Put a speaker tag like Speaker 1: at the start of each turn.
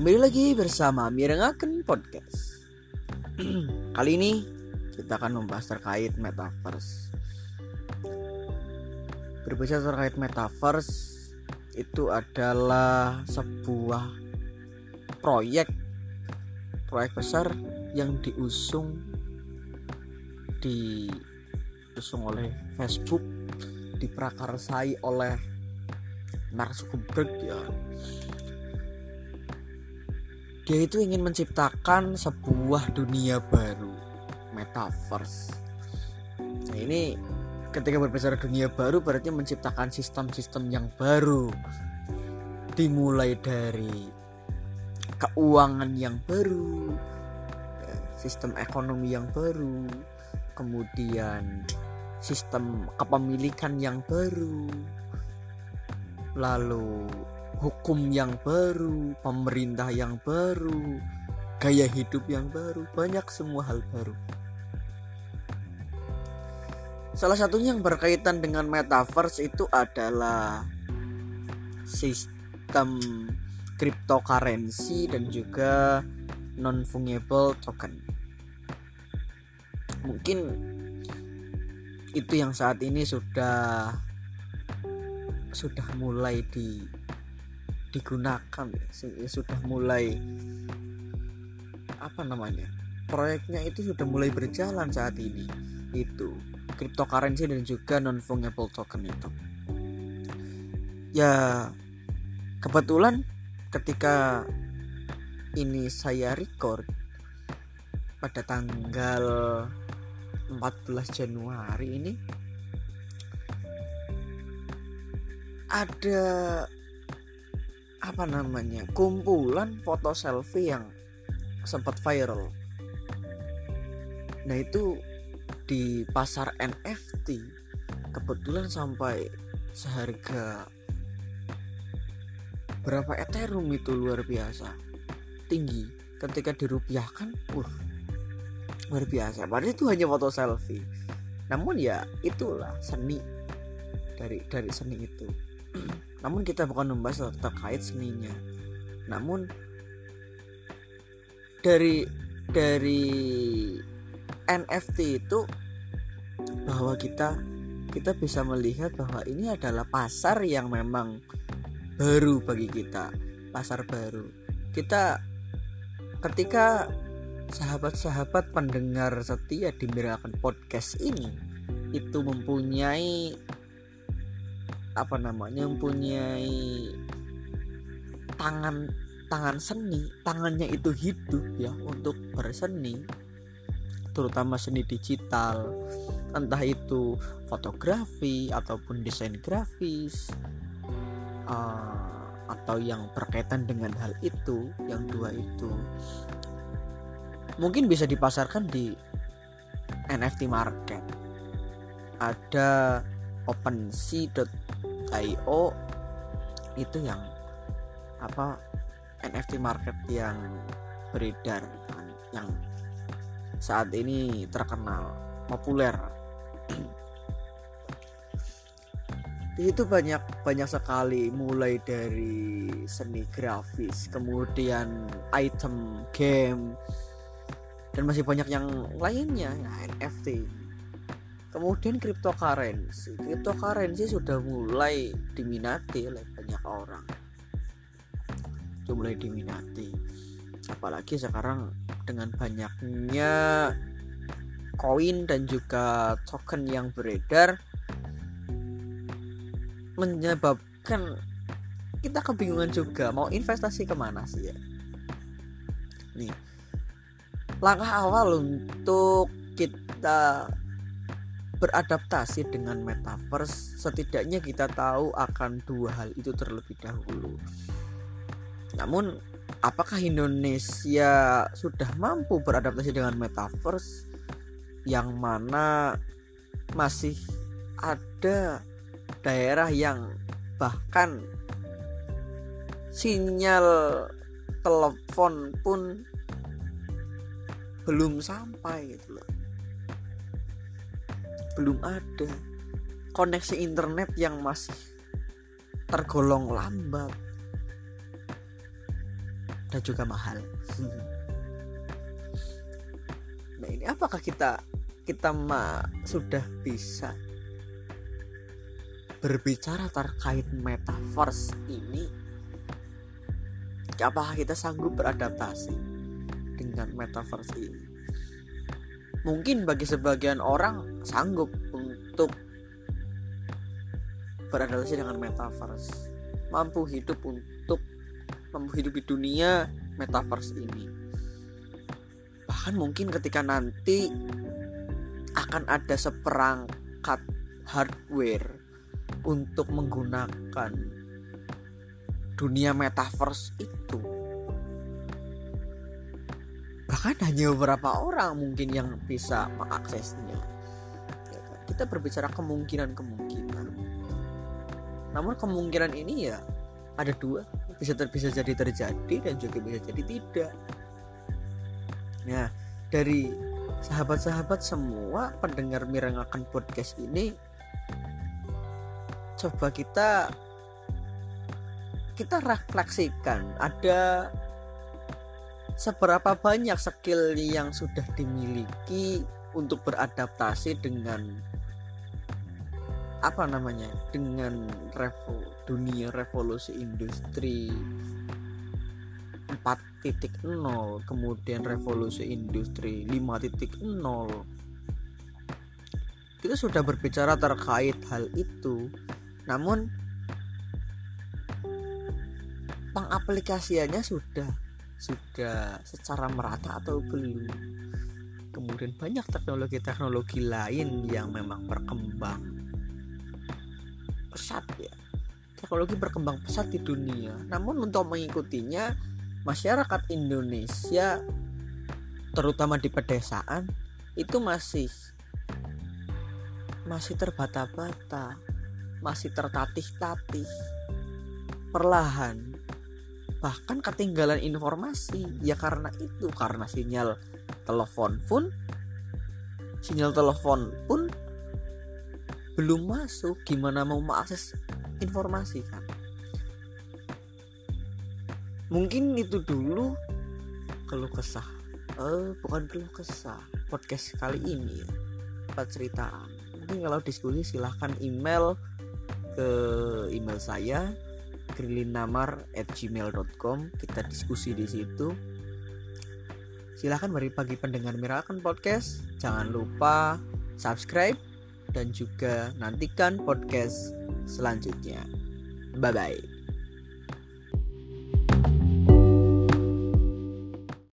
Speaker 1: Kembali lagi bersama Mirengaken Podcast. Kali ini kita akan membahas terkait Metaverse. Berbicara terkait Metaverse Itu adalah sebuah proyek Proyek besar yang diusung Diusung oleh Facebook Diprakarsai oleh Mark Zuckerberg ya dia itu ingin menciptakan sebuah dunia baru metaverse. Nah ini ketika berbicara dunia baru berarti menciptakan sistem-sistem yang baru. Dimulai dari keuangan yang baru sistem ekonomi yang baru kemudian sistem kepemilikan yang baru lalu hukum yang baru, pemerintah yang baru, gaya hidup yang baru, banyak semua hal baru. Salah satunya yang berkaitan dengan metaverse itu adalah sistem cryptocurrency dan juga non fungible token. Mungkin itu yang saat ini sudah sudah mulai di digunakan ya, sudah mulai apa namanya proyeknya itu sudah mulai berjalan saat ini itu cryptocurrency dan juga non fungible token itu. Ya kebetulan ketika ini saya record pada tanggal 14 Januari ini ada apa namanya kumpulan foto selfie yang sempat viral. Nah itu di pasar NFT kebetulan sampai seharga berapa ethereum itu luar biasa. Tinggi. Ketika dirupiahkan uh luar biasa. Padahal itu hanya foto selfie. Namun ya itulah seni dari dari seni itu namun kita bukan membahas terkait seninya. Namun dari dari NFT itu bahwa kita kita bisa melihat bahwa ini adalah pasar yang memang baru bagi kita pasar baru. Kita ketika sahabat-sahabat pendengar setia di Miracle Podcast ini itu mempunyai apa namanya mempunyai tangan tangan seni tangannya itu hidup ya untuk berseni terutama seni digital. Entah itu fotografi ataupun desain grafis uh, atau yang berkaitan dengan hal itu yang dua itu. Mungkin bisa dipasarkan di NFT market. Ada OpenSea io itu yang apa NFT market yang beredar kan, yang saat ini terkenal populer. Itu banyak banyak sekali mulai dari seni grafis kemudian item game dan masih banyak yang lainnya ya, NFT Kemudian cryptocurrency. Cryptocurrency sudah mulai diminati oleh banyak orang. Sudah mulai diminati. Apalagi sekarang dengan banyaknya koin dan juga token yang beredar menyebabkan kita kebingungan juga mau investasi ke mana sih ya nih langkah awal untuk kita beradaptasi dengan metaverse setidaknya kita tahu akan dua hal itu terlebih dahulu. Namun apakah Indonesia sudah mampu beradaptasi dengan metaverse? Yang mana masih ada daerah yang bahkan sinyal telepon pun belum sampai gitu loh belum ada koneksi internet yang masih tergolong lambat. Dan juga mahal. Nah ini apakah kita kita ma sudah bisa berbicara terkait metaverse ini? Apakah kita sanggup beradaptasi dengan metaverse ini? Mungkin bagi sebagian orang sanggup untuk beradaptasi dengan metaverse. Mampu hidup untuk mampu hidup di dunia metaverse ini. Bahkan mungkin ketika nanti akan ada seperangkat hardware untuk menggunakan dunia metaverse itu. Bahkan hanya beberapa orang mungkin yang bisa mengaksesnya? Kita berbicara kemungkinan-kemungkinan. Namun kemungkinan ini ya ada dua. Bisa ter bisa jadi terjadi dan juga bisa jadi tidak. Nah dari sahabat-sahabat semua pendengar mirangakan podcast ini coba kita kita refleksikan ada seberapa banyak skill yang sudah dimiliki untuk beradaptasi dengan apa namanya? Dengan revo, dunia revolusi industri 4.0 kemudian revolusi industri 5.0 kita sudah berbicara terkait hal itu namun pengaplikasiannya sudah sudah secara merata atau belum kemudian banyak teknologi-teknologi lain yang memang berkembang pesat ya. Teknologi berkembang pesat di dunia. Namun untuk mengikutinya masyarakat Indonesia terutama di pedesaan itu masih masih terbata-bata masih tertatih-tatih perlahan bahkan ketinggalan informasi. Ya karena itu karena sinyal telepon pun sinyal telepon pun belum masuk gimana mau mengakses informasi kan mungkin itu dulu keluh kesah. Eh bukan keluh kesah podcast kali ini ya cerita mungkin kalau diskusi silahkan email ke email saya grilinamar@gmail.com kita diskusi di situ. Silahkan bagi pagi pendengar Mirakan Podcast. Jangan lupa subscribe dan juga nantikan podcast selanjutnya. Bye bye